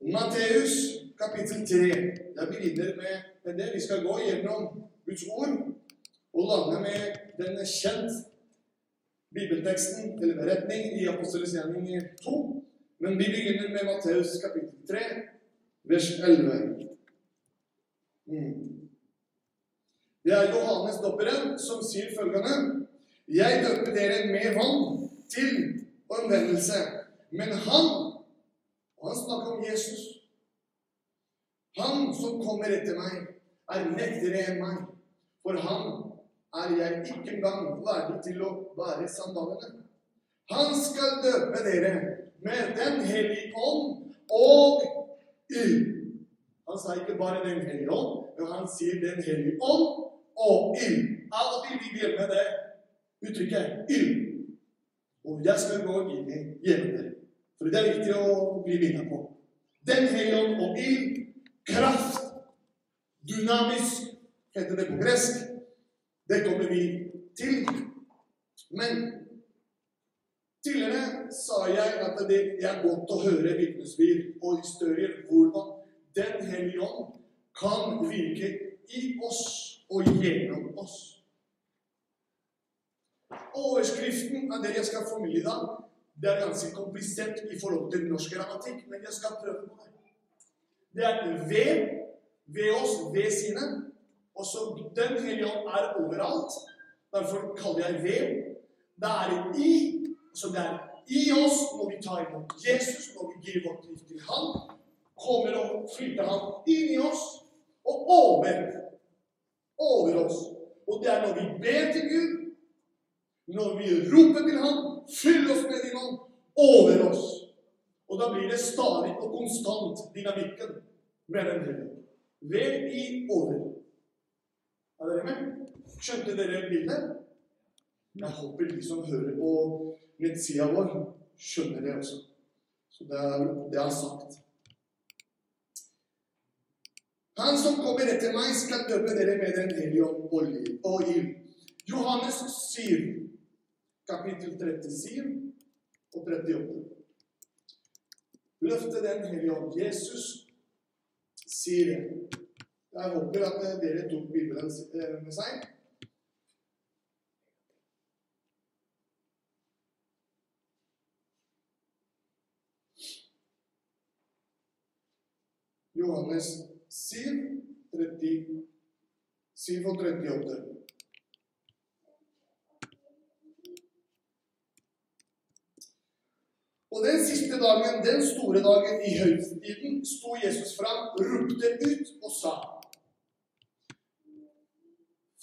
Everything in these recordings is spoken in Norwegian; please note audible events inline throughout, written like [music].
Matteus kapittel 3. Jeg begynner med, det. Vi skal gå gjennom Guds ord og lande med den kjent bibelteksten, eller beretning, i Apostelens gjerning 2. Men vi begynner med Matteus kapittel 3, vers 11. Mm. Det er Johannes døperen som sier følgende Jeg døper dere med vann til omvendelse, men han han snakker om Jesus. Han som kommer etter meg, er mektigere enn meg. For han er jeg ikke engang verdig til å bære sandalene. Han skal døpe dere med Den hellige ånd og ild. Han sa ikke bare Den hellige ånd, men han sier Den hellige ånd og ild. Av og til vi glemmer det uttrykket ild. Og jeg skal gå inn i gjennom det. For det er viktig å bli minnet på. Den hellige ånd og ild, kraft, dynamisk, heter det på gresk. Det kommer vi til. Men tidligere sa jeg at det er godt å høre vitnesbyrd og historier hvordan Den hellige ånd kan virke i oss og gjennom oss. Overskriften av det jeg skal formidle i dag, det er ganske komplisert i forhold til norsk grammatikk, men jeg skal prøve på det. Det er ved, ved oss, ved sine. Og så Den hellige ånd er overalt. Derfor kaller jeg ved. Det er i, så det er i oss når vi tar imot Jesus, når vi gir vårt liv til Han. kommer og flytter Han inn i oss og over, over oss. Og det er når vi ber til Gud, når vi roper til ham, fyll oss med din ånd, over oss. Og da blir det stadig og konstant dynamikken med den hellige. Ved i over. Er dere med? Skjønte dere bildet? Jeg håper de som hører på nettsida vår, skjønner det også. Så det er, det er sagt. Han som kommer etter meg, skal dømme dere med Den hellige ånd og ild. Johannes 7, kapittel 37 og 38. Løftet Den hellige ånd. Jesus sier det. Jeg håper at dere tok Bibelen med seg. Johannes 7, 37 og 38. Og den siste dagen, den store dagen i høytiden, sto Jesus fram, ropte ut og sa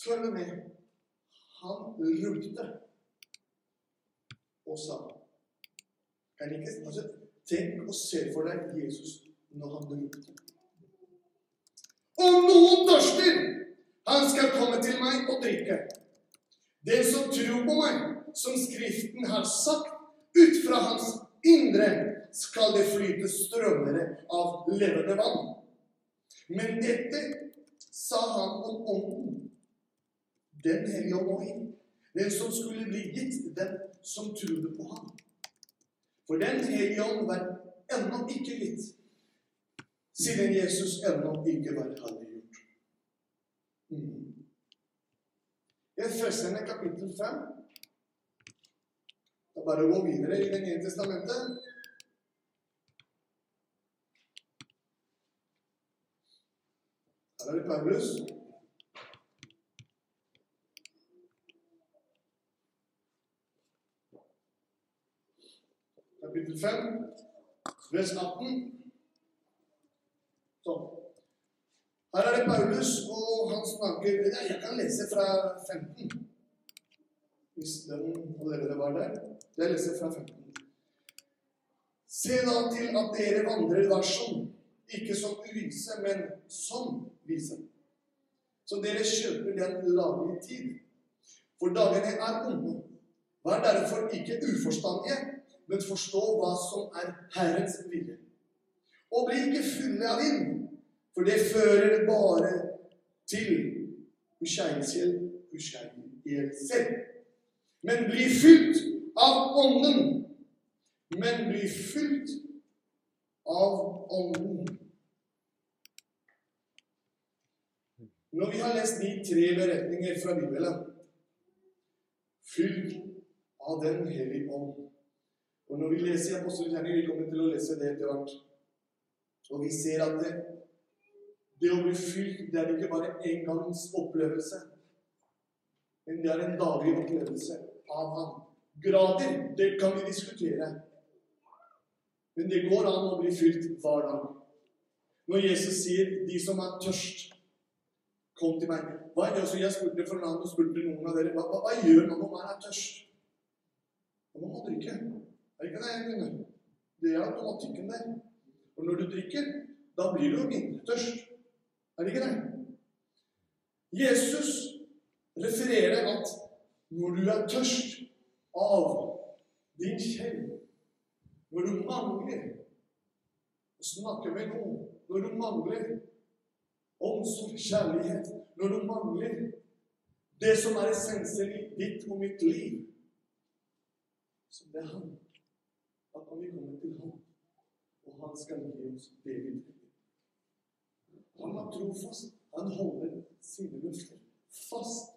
Følg med. Han ropte og sa. Kan ikke, altså, tenk og se for deg Jesus når han ropte. Om noen tørster, han skal komme til meg og drikke. Den som tror på meg, som Skriften har sagt, ut fra hans indre skal det flyte strømmere av levende vann. Men dette sa han om ånden, den hellige ånd, den som skulle bli gitt dem som trodde på ham. For den hellige ånd var ennå ikke gitt, siden Jesus ennå ikke var herliggjort. Mm. I Efesene kapittel 5 det er bare å gå videre i Det nye testamentet. Her er det Paulus. Kapittel 5, vers 18. Sånn. Her er det Paulus, og han snakker Jeg kan lese fra 15. Hvis den allerede var der. Jeg leser fra 15. Se da til at dere vandrer dersom, ikke som uvise, men som vise. Så dere kjøper den laglige tid. For dagene er onde. Vær derfor ikke uforstandige, men forstå hva som er Herrens vilje. Og bli ikke funnet av vind, for det fører bare til uskeielse. Men bli fylt av Ånden. Men bli fylt av Ånden. Når vi har lest de tre beretninger fra Bibelen, fylt av Den hellige ånd Og når vi leser i Apostelgjerningen, vi kommer til å lese det etter hvert, og vi ser at det, det å bli fylt, det er ikke bare en gangs opplevelse, men det er en daglig opplevelse av ham. Grader, det kan vi diskutere. Men det går an å bli fylt hver dag. Når Jesus sier 'de som er tørst', kom til meg. Hva er det også Jeg spurte for navn og spurte noen av dere hva, hva, hva gjør man når man er tørst? Man må drikke. Er det ikke det? Kunne? Det er automatikken der. Og når du drikker, da blir du jo mindre tørst. Er det ikke det? Jesus refererer at når du er tørst av din kjell, når du mangler å snakke med noen, når du mangler omsorg, kjærlighet, når du mangler det som er essensen i ditt og mitt liv, så det er Han. At vi komme til ham, og Han skal gi oss det vi trenger. Han er trofast. Han holder sine løfter fast.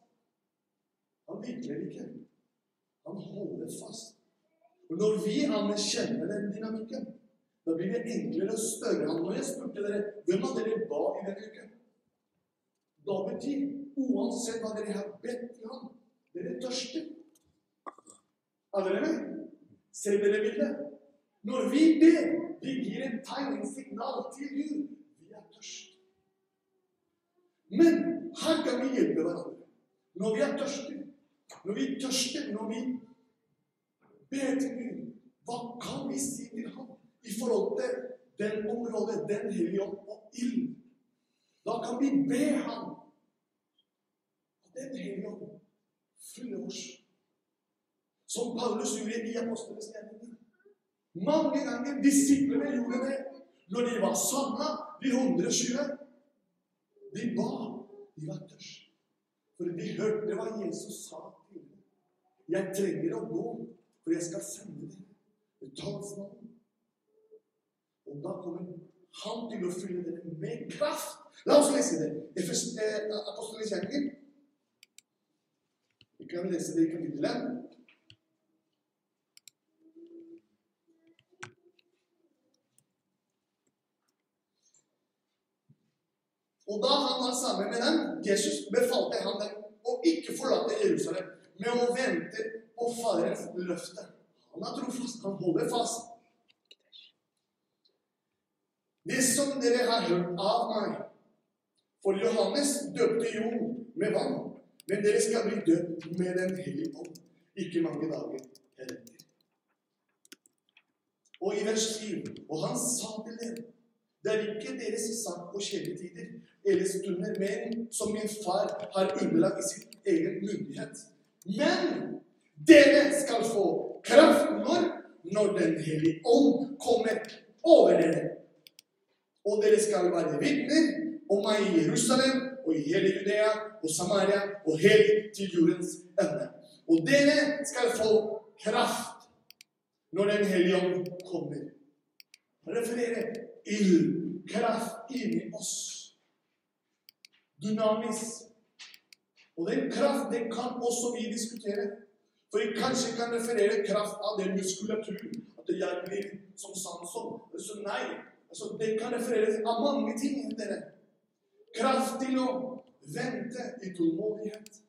Han vikler ikke. Han holder fast. Og når vi anerkjenner den dynamikken, da blir det enklere å spørre ham. Når jeg spurte dere hvem av dere ba i denne uken, da betyr uansett hva dere har bedt til ham, dere tørster. Er dere med? Ser dere bildet? Når vi ber, vi gir et tegningssignal til Gud. Vi er tørste. Men her kan vi hjelpe hverandre. Når vi er tørste, når vi tørster, når vi ber til Gud, hva kan vi si til ham i forhold til den området, den hellige ånd og ild? Da kan vi be ham at den hellige ånd fyller oss. Som Paulus gjorde i apostlenes gjerninger. Mange ganger disiplene gjorde det når de var savna, de 120. De ba. De var tørst. For de hørte hva Jesus sa til dem. Jeg trenger å gå, for jeg skal sende dere talsmannen. Og da kommer han til å fylle dere med kraft. La oss lese det. Eh, Apostlenes gjerninger. Vi kan lese det i kapittel 1. Og da han var sammen med dem, Jesus befalte han dem å ikke forlate Jerusalem, med å vente på Faderens løfte. Han er trofast. Han holder fast. Det som dere har hørt av meg For Johannes døpte jo med vann, men dere skal bli døpt med Den hellige ånd ikke mange dager heretter. Og i vers 7 Og han sa til dem det er ikke deres sak og kjennetider eller stunder, men som min far har underlagt i sin egen myndighet. Men dere skal få kraft når? Når Den hellige ånd kommer over dere. Og dere skal være vitner om meg i Jerusalem og i hele Judea og Samaria og helt til jordens ende. Og dere skal få kraft når Den hellige ånd kommer. Refererer ild, kraft inni oss. Dynamisk. Og den kraft den kan også vi diskutere. For jeg kanskje kan referere kraft av den muskulatur. At jeg blir som Samson. Så nei. Altså, det kan refereres av mange ting. dere. Kraft til å vente i tålmodighet.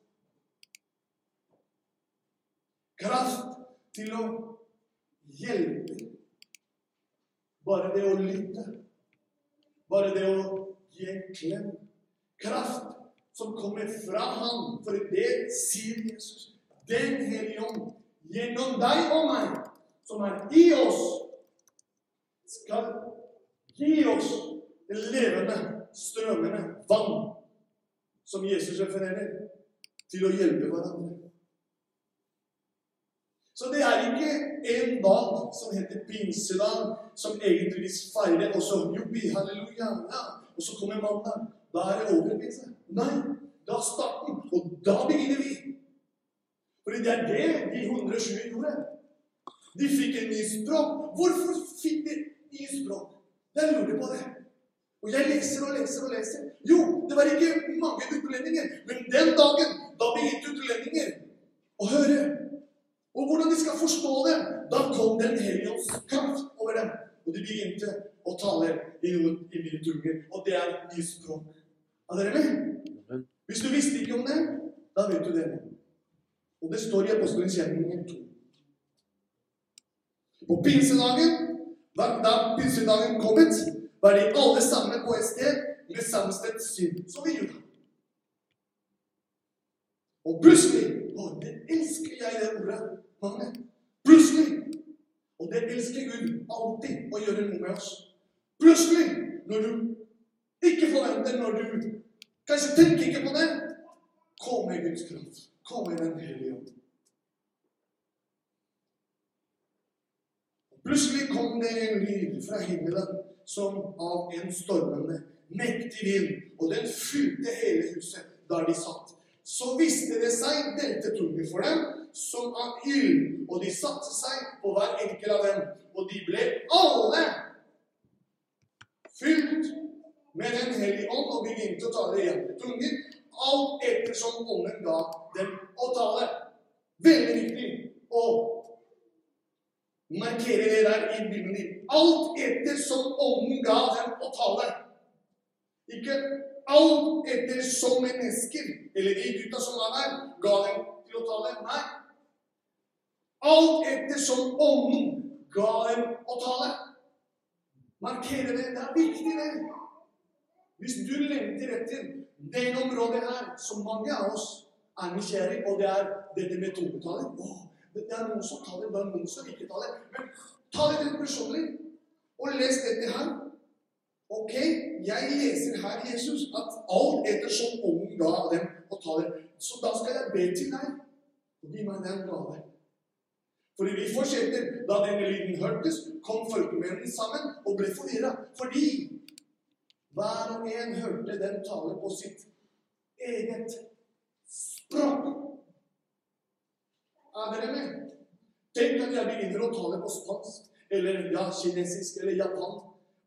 Kraft til å hjelpe. Bare det å lytte. Bare det å gi en klem. Kraft som kommer fra Han. For det sier Jesus. Den hellige ånd gjennom deg og meg, som er i oss, skal gi oss det levende, strømmende vann som Jesus refererer, til å hjelpe hverandre. Så det er ikke en dag som heter pinsedag, som egentlig feirer, og så jubbi, halleluja, ja, og så kommer mandag. Da er det over pinse. Nei, da starter den, og da begynner vi. Fordi det er det de 120 gjorde. De fikk en ny språk. Hvorfor fikk de ny språk? Jeg lurer på det. Og jeg leser og leser og leser. Jo, det var ikke mange utlendinger, men den dagen da begynte utlendinger å høre. Og hvordan de skal forstå det, da kom Den hellige ånds kraft over dem. Og de begynte å tale i noen i mine tunger. Og det er. Er dere med? Hvis du visste ikke om det, da vet du det nå. Og det står i Apostelens gjerninger 2. På pinsedagen, da pinsedagen kommet, var de alle sammen på et sted med samstemt syn, som i Juda. Og plutselig Å, det elsker jeg, det ordet. Mange. Plutselig. Og det elsker Gud alltid å gjøre noe med oss. Plutselig, når du ikke forventer, når du kanskje tenker ikke på det, kommer Guds kraft. Kommer Den hellige ånd. Plutselig kom det en lyd fra himmelen som av en stormende, mektig vind, og den fylte hele huset der de satt. Så viste det seg dette tunger for dem som av ild, og de satte seg på hver enkelt av dem, og de ble alle fylt med Den hellige ånd og begynte å tale igjen med tunger, alt ettersom ånden ga dem å tale. Veldig viktig å markere det der i Bibelen din. Alt ettersom ånden ga dem å tale. Ikke alt ettersom mennesker, eller de gutta som var der, ga dem til å tale. Nei. Alt ettersom ånden ga dem å tale. Markere det. Det er viktig, det. Hvis du lengter etter det området her, som mange av oss er nysgjerrig på, det er dette med tobetaling, det er noen som taler, det er noen som ikke taler. Men ta det litt personlig, og les dette her. Ok, jeg leser her Jesus at alt ettersom ånden ga dem å tale. Så da skal jeg be til deg og gi meg den gave. Fordi vi fortsetter. Da denne lyden hørtes, kom folkemennene sammen og ble forvirra. Fordi hver og en hørte den tale på sitt eget språk. Er dere med? Tenk at jeg begynner å tale på spansk, eller ja, kinesisk eller japan,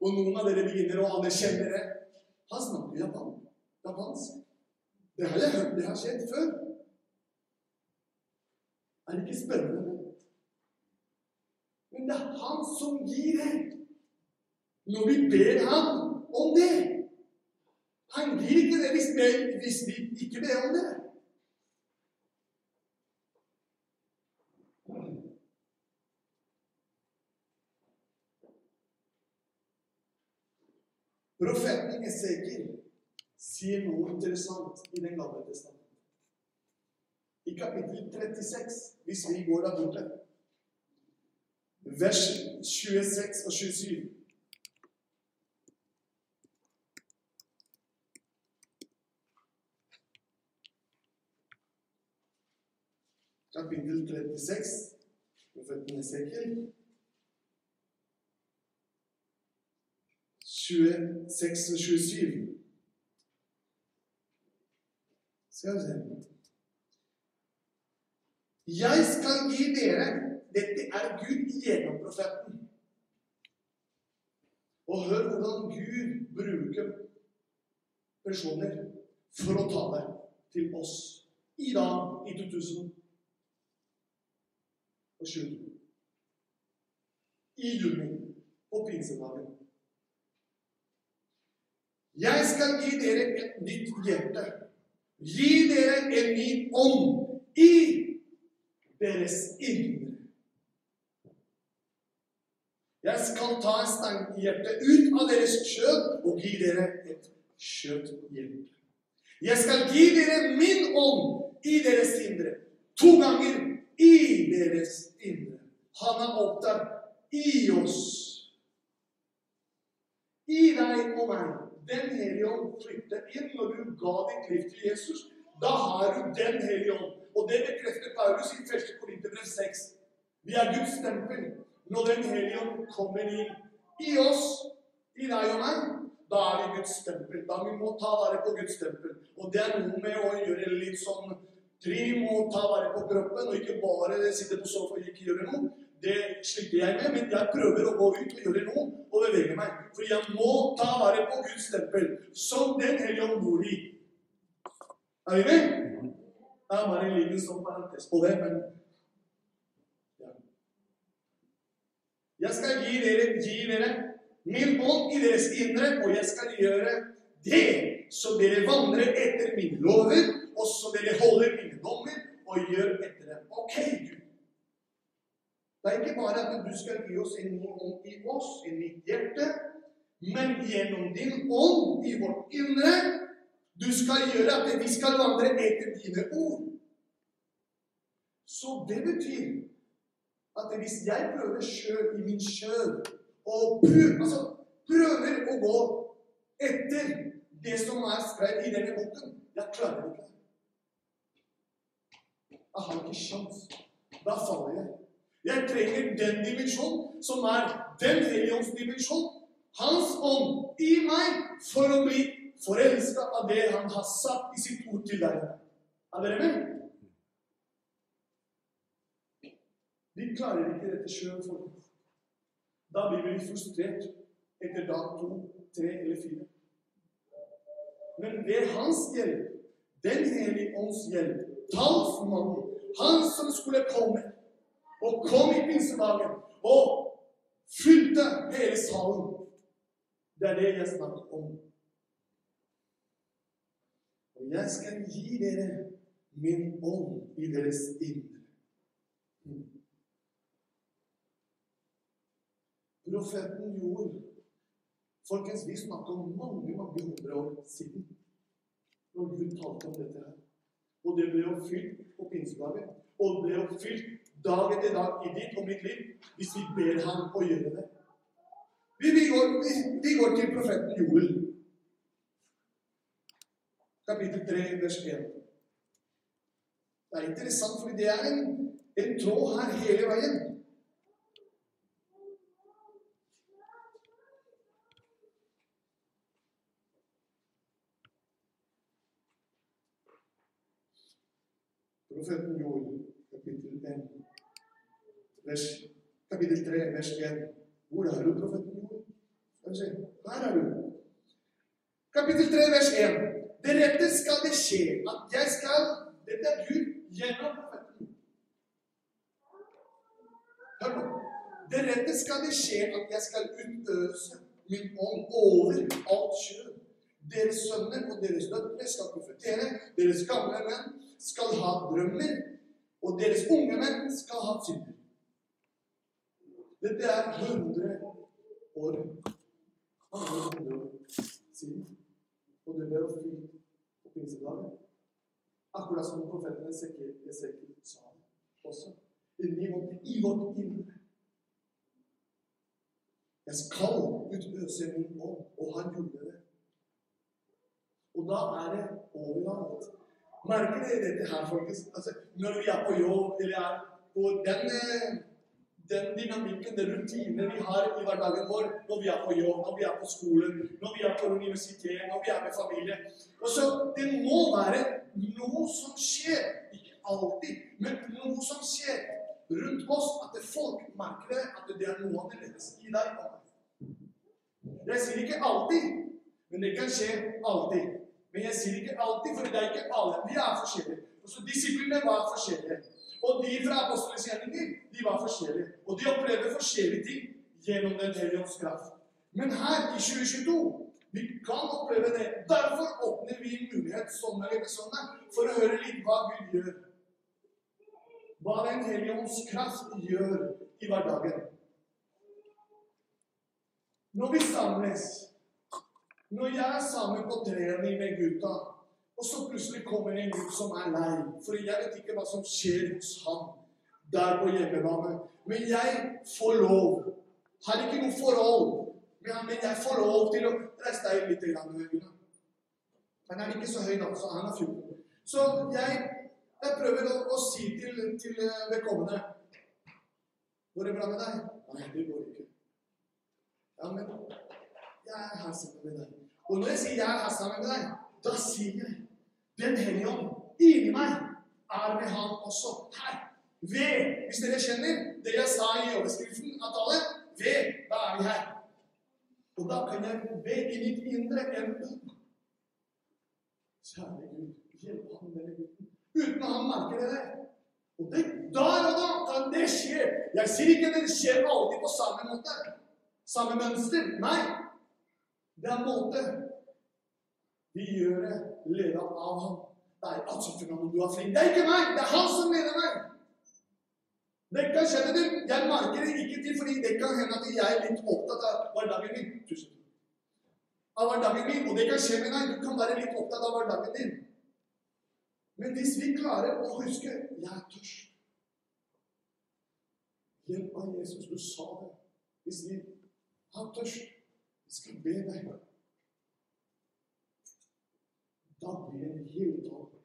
og noen av dere begynner å anerkjenne det. Han snakker japan. Japansk. Det har jeg hørt. Det har skjedd før. Er det ikke spennende? Men det er han som gir det. Når vi ber ham om det. Han gir ikke det hvis vi, hvis vi ikke ber om det. Profeten Esekiel sier noe interessant i Den gamle testamentet. I kapittel 36, hvis vi går av borte, vers 26 og 27 Kapittel 36, profeten Esekiel 26 og 27. Skal vi se Jeg skal gi dere Dette er Gud gjennom profeten. Og hør hvordan Gud bruker personer for å tale til oss i dag, i 2020. I juni, på pinsedagen. Jeg skal gi dere et nytt hjerte. Gi dere en ny ånd i deres indre. Jeg skal ta en steinhjerte ut av deres kjøtt og gi dere et kjøtthjerte. Jeg skal gi dere min ånd i deres indre. To ganger i deres indre. Han er opptatt i oss. I deg og meg. Den hellige ånd flytter inn når du ga ditt liv til Jesus. Da har du Den hellige ånd. Og det bekrefter Paulus i 1. Korinterbrev 6. Vi er Guds stempel. Når Den hellige ånd kommer inn i oss, i deg og meg, da er vi Guds stempel. Da vi må ta vare på Guds stempel. Og det er noe med å gjøre litt sånn trim og ta vare på kroppen, og ikke bare sitte på sofaen og ikke gjøre noe. det sliter jeg med, men jeg prøver å gå ut og gjøre noe og bevege meg. For jeg må ta vare på Guds tempel, som Den hellige ånd bor i. Er vi med? Det er bare en liten sånn parentes på det, men. Jeg skal gi dere, gi dere min ånd i deres indre, og jeg skal gjøre det, så dere vandrer etter mine lover, og så dere holder mine dommer og gjør etter dem. Ok, Gud. Det er ikke bare at du skal gi oss en ny ånd i oss, i mitt hjerte, men gjennom din ånd i vårt indre du skal gjøre at vi skal vandre etter dine ord. Så det betyr at hvis jeg prøver sjøl i min sjøl og prøver, altså, prøver å gå etter det som er skrevet i denne boken, jeg klarer ikke det. Jeg har ikke sjans. Da faller jeg. Jeg trenger den dimensjonen som er Den religionsdimensjonen. Hans ånd i meg for å bli forelska av det han har sagt i sitt ord til deg. Er dere med? Vi klarer ikke dette sjøl, folkens. Da blir vi frustrert etter dag to, tre eller fire. Men ved hans hjelp, Den hellige ånds hjelp, talsmannen, han som skulle komme, og kom i pinsedagen og fylte hele salen Det er det jeg snakker om. Og jeg skal gi dere min ånd i deres indre. Profeten gjorde Folkens, vi snakker om mange mange hundre år siden når Gud talte om dette her. Og det ble oppfylt på pinsedagen. Og det ble oppfylt dag etter dag i ditt og mitt liv hvis vi ber ham å gjøre det. Vi, vi, går, vi, vi går, til profeten Joel. Kapittel 3, vers 1. Det er interessant, fordi det er en, en tråd her hele veien. Profeten Joel, kapittel 1, vers, kapittel 3, vers 1. Hvor er du, profeten Joel? Skal vi se. Her er du. Kapittel 3, vers 1. Deretter skal det skje at jeg skal Dette er Gud gjennom profeten. Hør nå. Deretter skal det skje at jeg skal utøse min ånd over alt kjød. Deres sønner og deres døtre skal profetere. Deres gamle menn skal ha drømmer, og deres unge menn skal ha synder. Dette er 100 år mange hundre år siden. Og det ble oppfylt på pinsedagen. Akkurat som profeten Esekiel sa også. Inni vårt, I vårt indre. Jeg skal utøse min ånd, og han gjorde det. Og da er det overalt. Merker dere dette her, folkens? Altså, når vi er på jobb, eller er på den, eh, den dynamikken, den rutinen vi har i hverdagen vår når vi er på jobb, når vi er på skolen, når vi er på universitet, når vi er med familie Og så, Det må være noe som skjer. Ikke alltid, men noe som skjer rundt oss. At folk merker det, at det er noe annerledes i deg. Jeg sier ikke alltid, men det kan skje alltid. Men jeg sier ikke alltid, for det er ikke alle. Vi er forskjellige. Også Disiplene var forskjellige. Og de fra apostlenes gjerninger de var forskjellige. Og de opplevde forskjellige ting gjennom Den hellige kraft. Men her i 2022 vi kan oppleve det. Derfor åpner vi en mulighet sånn eller sånn for å høre litt hva Gud gjør. Hva Den hellige kraft gjør i hverdagen. Når vi samles når jeg er sammen på trening med gutta, og så plutselig kommer en gutt som er lei For jeg vet ikke hva som skjer hos han der på hjemmebane. Men jeg får lov. Har ikke noe forhold men jeg får lov til å reise deg litt. Grann, han er ikke så høy, da, så han er 14. Så jeg, jeg prøver å, å, si til, til vedkommende Går det bra med deg? Nei, det går ikke. Ja, men jeg er her sammen med deg. Og når jeg sier 'jeg er sammen med deg', da sier jeg Den hellige ånd inni meg er med han også her. Ved, hvis dere kjenner det jeg sa i overskriften av tallet, ved, da er vi her. Og da kan jeg be i mitt indre en. Kjære Gud, hjelp ham med gutten. Uten at han merker det. Og det, der og da kan det skje. Jeg sier ikke det skjer alltid på samme måte. Samme mønster. Nei. Det er måte vi gjør det leda av ham. Det er altså ikke noe du er flink. Det er ikke meg! Det er han som leder meg! Det kan skje det. Jeg merker det ikke til, fordi det kan hende at jeg er litt opptatt av hverdagen min. Tusen takk. Av hverdagen min, Og det kan skje med deg. Du kan være litt opptatt av hverdagen din. Men hvis vi klarer å huske 'Jeg er tørst' Hjelp meg, Jesus. Du sa det. Hvis vi har tørst, skal be deg. Da blir det helt annet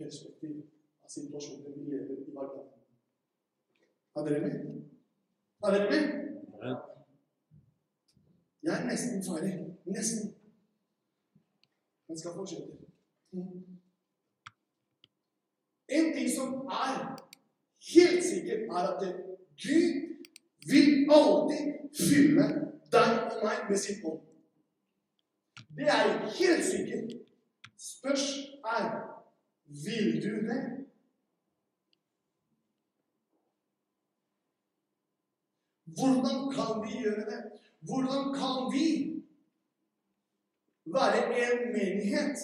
perspektiv av situasjonen vi lever i hverdagen. Er dere med? Er dere med? Ja. Jeg er nesten ferdig. Nesten. Men skal fortsette. En ting som er helt sikkert, er at Gud vil alltid fylle deg og meg med sin ånd. Det er helt sikkert. Spørs er vil du det? Hvordan kan vi gjøre det? Hvordan kan vi være en menighet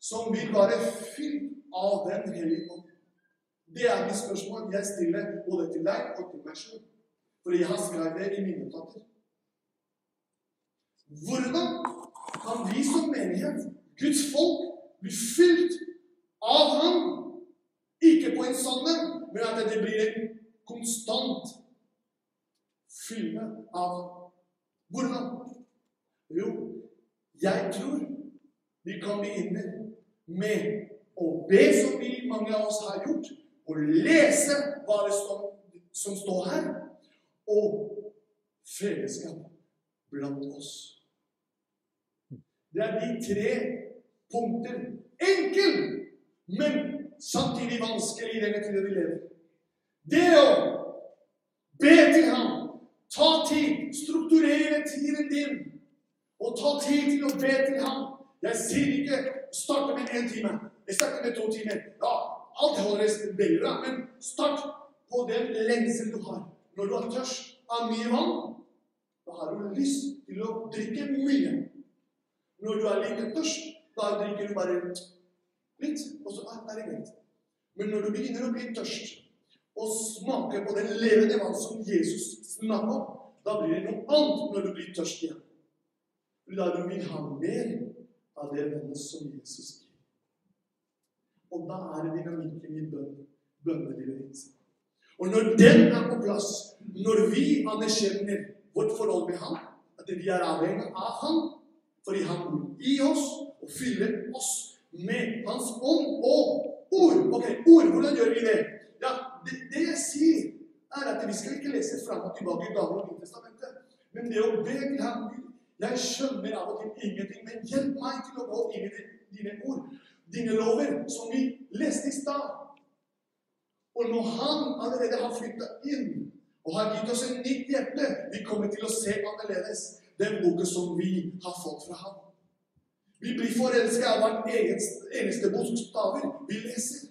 som vil være fylt av Den hellige ånd? Det er det spørsmål jeg stiller både til deg og til meg selv. For jeg har skrevet det i mine notater. Hvordan kan vi som menighet, Guds folk, bli fylt av Ham? Ikke på en sånn en, men at det blir en konstant fylle av Hvordan? Jo, jeg tror vi kan begynne med å be som vi mange av oss har gjort, og lese hva det står, som står her, og fellesskap blant oss. Det er de tre punkter. Enkel, men samtidig vanskelig i denne tiden vi lever. Det å be til ham Ta tid. Strukturere tiden din. Og ta tid til å be til ham. Jeg sier ikke starte med én time. Jeg starter med to timer. Ja, alt holder veldig bra, men start på den lengsel du har. Når du er tørst av mye vann, da har du lyst til å drikke mye. Når du er like tørst, da drikker du bare litt, og så er det greit. Men når du begynner å bli tørst, og smaker på den levende vann som Jesus snakker om, da blir det noe annet når du blir tørst igjen. Da du vil ha mer av det vannet som Jesus gir. Og da er det dynamikken i bønn, bønnelivet. Og når den er på plass, når vi anerkjenner vårt forhold med ham, at vi er avhengig av ham, fordi han bor i oss og fyller oss med hans ånd og ord. Ok, ord, hvordan gjør vi det? Ja, det, det jeg sier, er at vi skal ikke lese fram og tilbake i Gamle og Nytestamentet. Men det å be til ham Jeg skjønner av og til ingenting, men hjelp meg til å gå inn i dine ord, dine lover, som vi leste i stad. Og når han allerede har flytta inn og har gitt oss en nytt hjerte, vi kommer til å se annerledes den boka som vi har fått fra ham. Vi blir forelska av hvert eneste, eneste bokstaver vi leser.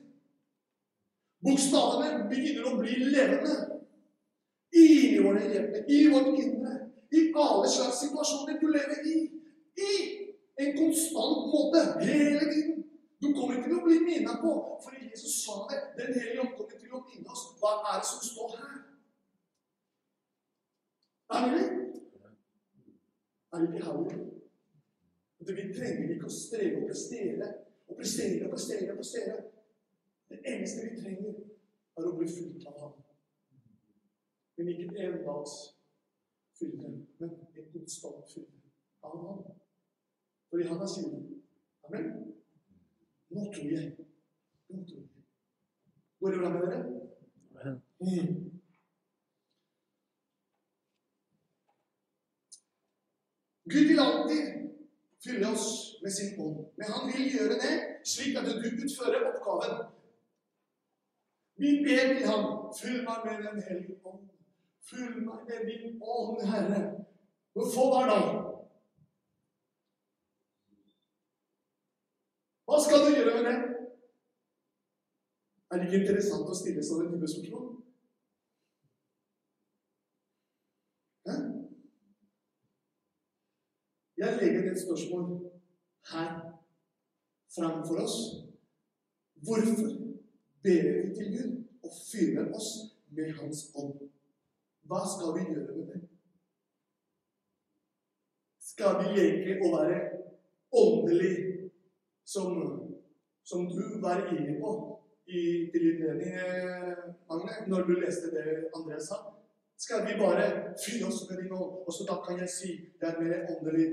Bokstavene begynner å bli levende i våre hjerter, i vårt indre, i alle slags situasjoner du lever i. I en konstant måte, hele tiden. Du kommer ikke til å bli minnet på, for Jesus sa det. Den hellige ånd kommer til å minne oss. Hva er det som står her? Er det det? Er ikke? At vi trenger ikke å streve og prestere og prestere og prestere og prestere. Det eneste vi trenger, er å bli fulgt av ham. Men ikke en dags fylde, men en konstant fylde av ham. Fordi han er sin. Amen. Nå tror jeg. Nå tror jeg. Går det bra med dere? Mm. Gud vil alltid fylle oss med sin ånd. Men han vil gjøre det slik at du utfører oppgaven. Vi ber til ham, fyll meg med Den hellige ånd. Fyll meg med din ånd, Herre. Og få hver dag. Hva skal du gjøre med det? Er det ikke interessant å stille sånne type spørsmål? Hæ? Jeg legger et spørsmål her framfor oss. Hvorfor ber vi til Gud og fyller oss med Hans ånd? Hva skal vi gjøre med det? Skal vi leke å være åndelig, som, som du var inne på i til innledning, Magne, når du leste det Andreas sa? Skal vi bare fylle oss med din ånd, og så da kan jeg si det er mer åndelig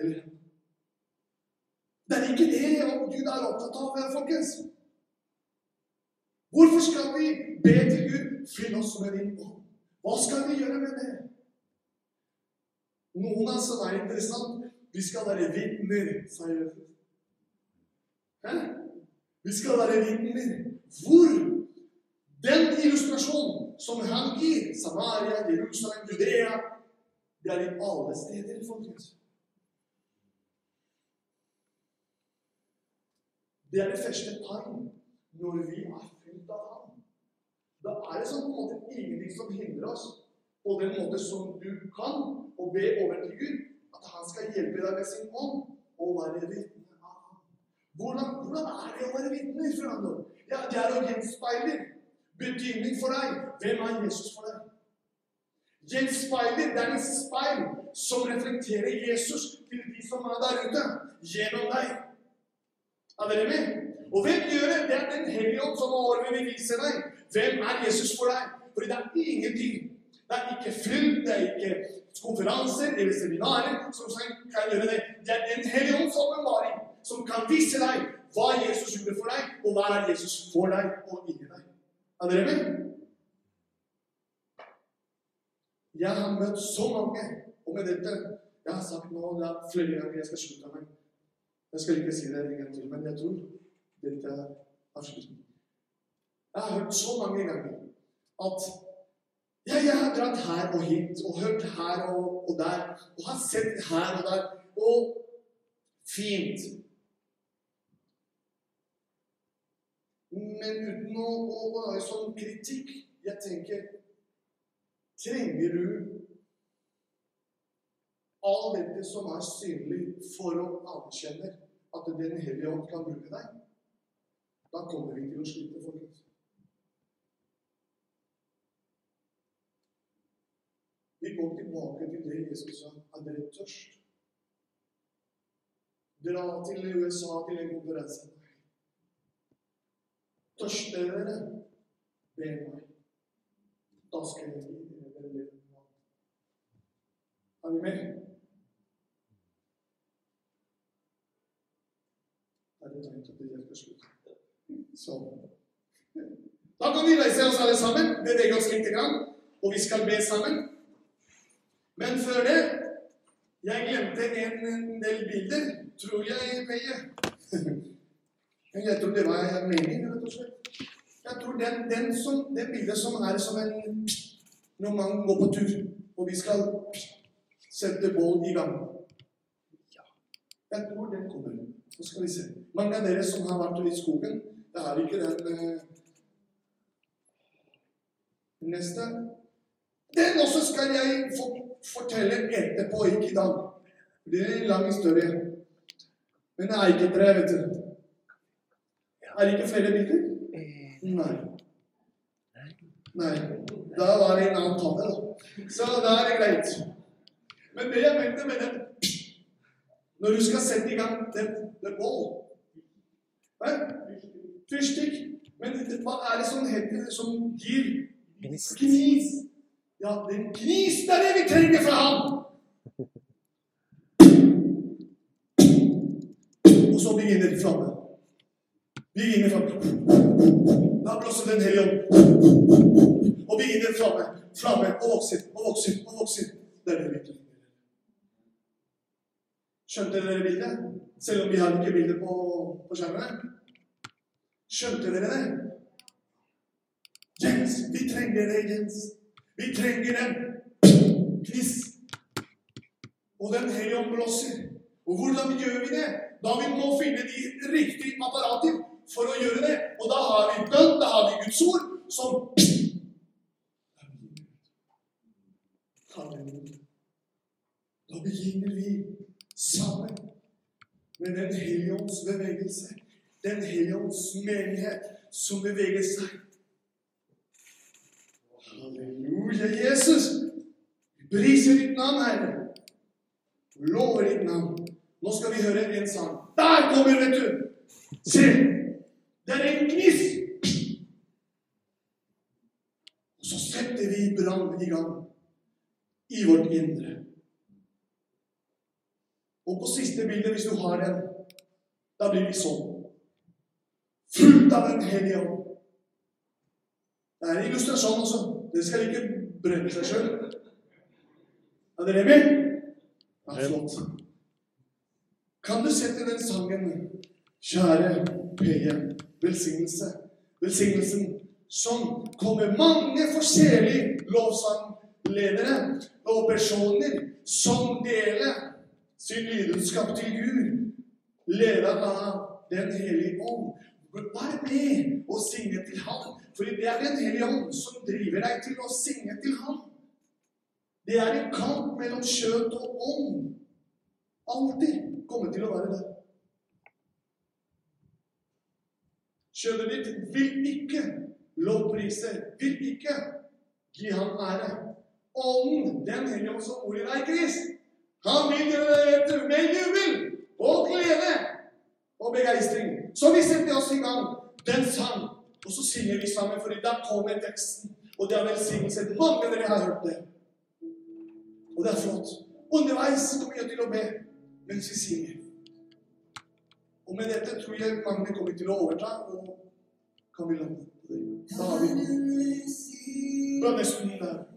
eller? Det er ikke det Gud er opptatt av, folkens. Hvorfor skal vi be til Gud? Fyll oss med din. Hva skal vi gjøre med det? Noen av som er interessant Vi skal være vitner, sa Jesus. Vi skal være vitner. Hvor? Den illustrasjonen som han gir, Samaria, Jerusalem, Judea, det er i alle steder, folkens. Det er det første tegn når vi er fylt av ham. Da er det sånn på en måte ingenting som hindrer oss på den måte som du kan, å be over til Gud at han skal hjelpe deg med sin ånd og være vitne av ham. Hvordan, hvordan er det å være vitne? Fernando? Ja, det er å gjenspeile betydning for deg. Hvem er Jesus for deg? Gjenspeiler, det er en speil som reflekterer Jesus til de som er der ute, gjennom deg. Er dere med? Og hvem gjør det? Det er Den hellige ånd som over vil vise deg. Hvem er Jesus for deg? Fordi det er ingenting. Det er ikke film, det er ikke konferanser eller seminarer som kan gjøre det. Det er Den hellige ånds åpenbaring som kan vise deg hva Jesus gjorde for deg, og hva er Jesus for deg og inni deg. Er dere med? Jeg har møtt så mange, og med dette Jeg har sagt nå det er flere ganger jeg skal slutte meg. Jeg skal ikke si det en gang til, men jeg tror dette er avslutningen. Jeg har hørt så mange ganger at ja, jeg har dratt her og hit og hørt her og, og der og har sett her og der. Og fint. Men uten å, å være sånn kritikk Jeg tenker Trenger du all dette som er synlig, for å anerkjenne at Den hellige ånd kan bruke deg? Da kommer vi til å slite, folkens. Vi går tilbake til det Jesus sa. Er dere tørst? Dra til USA til en konferanse. Tørster dere? Be meg. Da skal jeg gi dere vann. Er vi med? Tegn til hjelper slutt? Så Da kan vi reise oss alle sammen, bevege oss litt, og vi skal be sammen. Men før det Jeg glemte en del bilder, tror jeg, Peie. [laughs] Jeg tror det var meningen, rett og slett. Jeg tror den, den som, det bildet som er som en Når man går på tur, og vi skal sette bål i gang. Jeg tror den kommer. Så skal vi se. Mange av dere som har vært i skogen, det er ikke den eh, Neste. Den også skal jeg fortelle etterpå, ikke i dag. Det er en lang historie. Men det er ikke tre, vet du. Er det ikke flere bilder? Nei. Nei. Da var det en annen tale, da. Så da er det greit. Men det jeg mente med den Når du skal sette i gang den, den ball. Fyrstikk. Men hva er det som heter som gir Gnis. Ja, den gnis det er det vi trenger fra ham! Og så begynner flamme. Begynner framme. Da blåser Den hellige ånd. Og begynner flamme. Flamme og vokser og vokser og vokser. Det er det vi trenger. Skjønte dere bildet? Selv om vi har ikke bilder på, på skjermen? Skjønte dere det? Jens, vi trenger deg, Jens. Vi trenger en kviss Og Den hellige ånd blåser. Og hvordan gjør vi det? Da vi må finne de riktige apparater for å gjøre det. Og da har vi bønn, da har vi Guds ord, som Da begynner vi sammen med Den hellige ånds bevegelse. Den hellige ånds menighet som beveger seg. Halleluja, Jesus! Vi priser ditt navn, Herre. Lover ditt navn. Nå skal vi høre en sang. Der kommer, vet du! Se! Det er en gnist! Og så setter vi brannen i gang i vårt indre. Og på siste bildet, hvis du har den, da blir vi sånn. Fullt av Den hellige ånd. Det er en illustrasjon også. Dere skal ikke brenne seg sjøl. Er dere med? Ja, flott. Kan du sette den sangen, kjære PM, velsignelse, velsignelsen, som kommer mange forskjellige lovsangledere og personer som deler sin lidenskap til Gud, ledet av Den hellige ånd. Vær med og synge til ham, for det er Den hellige ånd som driver deg til å synge til ham. Det er en kamp mellom kjøtt og ånd. Alltid kommer til å være det. Kjøttet ditt vil ikke lovprise, vil ikke gi ham ære. Ånden, Den hellige ånd som bor i deg, Krist, han vil gjøre det med jubel og glede og begeistring. Så vi setter oss i gang den sang, og så synger vi sammen, for da kommer teksten. Og det er velsignelse. Mange av dere har hørt det. Og det er flott. Underveis kommer jeg til å be mens vi synger. Og med dette tror jeg mange kommer til å overta, og kan vi lande. Da har vi Bønnestunden der.